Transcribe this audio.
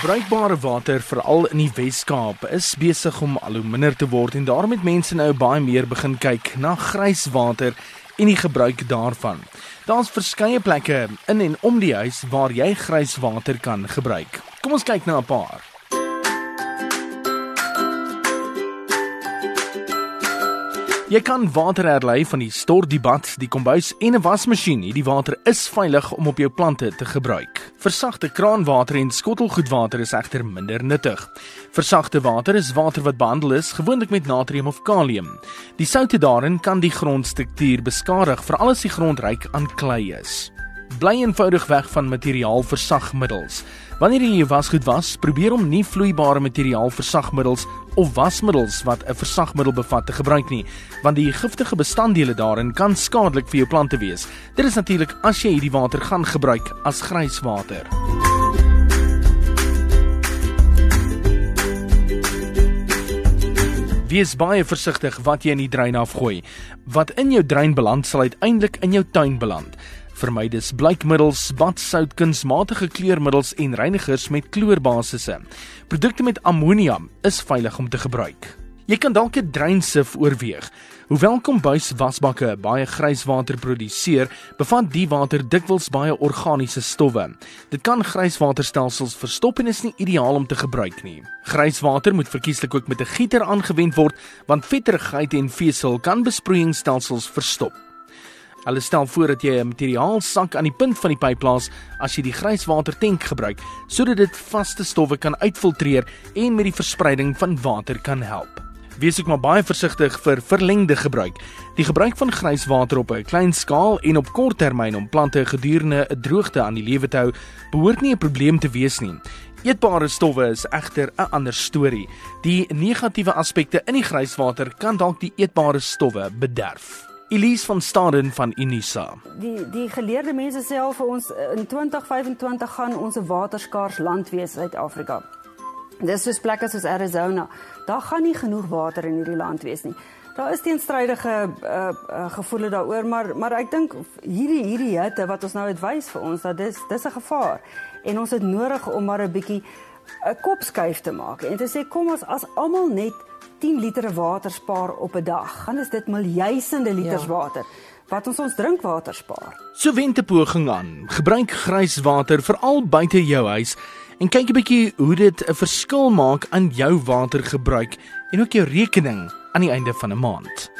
Bruikbare water veral in die Wes-Kaap is besig om al hoe minder te word en daarom het mense nou baie meer begin kyk na grijswater en die gebruik daarvan. Daar's verskeie plekke in en om die huis waar jy grijswater kan gebruik. Kom ons kyk na 'n paar. Jy kan water herlei van die stort, die bad, die kombuis en 'n wasmasjien. Hierdie water is veilig om op jou plante te gebruik. Versagte kraanwater en skottelgoedwater is egter minder nuttig. Versagte water is water wat behandel is, gewoonlik met natrium of kalium. Die soutte daarin kan die grondstruktuur beskadig, veral as die grond ryk aan klei is. Bly eenvoudig weg van materiaalversagmiddels. Wanneer jy wasgoed was, probeer om nie vloeibare materiaalversagmiddels of wasmiddels wat 'n versagmiddel bevat te gebruik nie, want die giftige bestanddele daarin kan skadelik vir jou plante wees. Dit is natuurlik as jy hierdie water gaan gebruik as grijswater. Wees baie versigtig wat jy in die drein afgooi. Wat in jou drein beland, sal uiteindelik in jou tuin beland. Vermy dus blykmiddels, badsout, kunsmatige kleurmiddels en reinigers met kloorbasisse. Produkte met ammonium is veilig om te gebruik. Jy kan dalk 'n dreinsif oorweeg. Hoewel kombuis wasbakke baie grijswater produseer, bevat die water dikwels baie organiese stowwe. Dit kan grijswaterstelsels verstop en is nie ideaal om te gebruik nie. Grijswater moet verkieslik ook met 'n gieter aangewend word, want vetterigheid en vesel kan besproeiingsstelsels verstop. Hulle stel voor dat jy 'n materiaalsak aan die punt van die pyp plaas as jy die grijswater tank gebruik, sodat dit vaste stowwe kan uitfiltreer en met die verspreiding van water kan help. Wees ook maar baie versigtig vir verlengde gebruik. Die gebruik van grijswater op 'n klein skaal en op kort termyn om plante gedurende 'n droogte aan die lewe te hou, behoort nie 'n probleem te wees nie. Eetbare stowwe is egter 'n ander storie. Die negatiewe aspekte in die grijswater kan dalk die eetbare stowwe bederf. Elise van Staden van Unisa. Die die geleerde mense sê al vir ons in 2025 gaan ons 'n waterskaars land wees in Suid-Afrika. Dis soos plekke soos Arizona. Daar gaan nie genoeg water in hierdie land wees nie. Daar is teenstrydige uh, uh, gevoelens daaroor, maar maar ek dink hierdie hierdie hitte wat ons nou uitwys vir ons dat dis dis 'n gevaar en ons het nodig om maar 'n bietjie 'n kopskuif te maak en te sê kom ons as almal net 10 liter water spaar op 'n dag, dan is dit miljoene liters ja. water wat ons ons drinkwater spaar. So wente poging aan. Gebruik grijswater veral buite jou huis en kyk 'n bietjie hoe dit 'n verskil maak aan jou watergebruik en ook jou rekening aan die einde van 'n maand.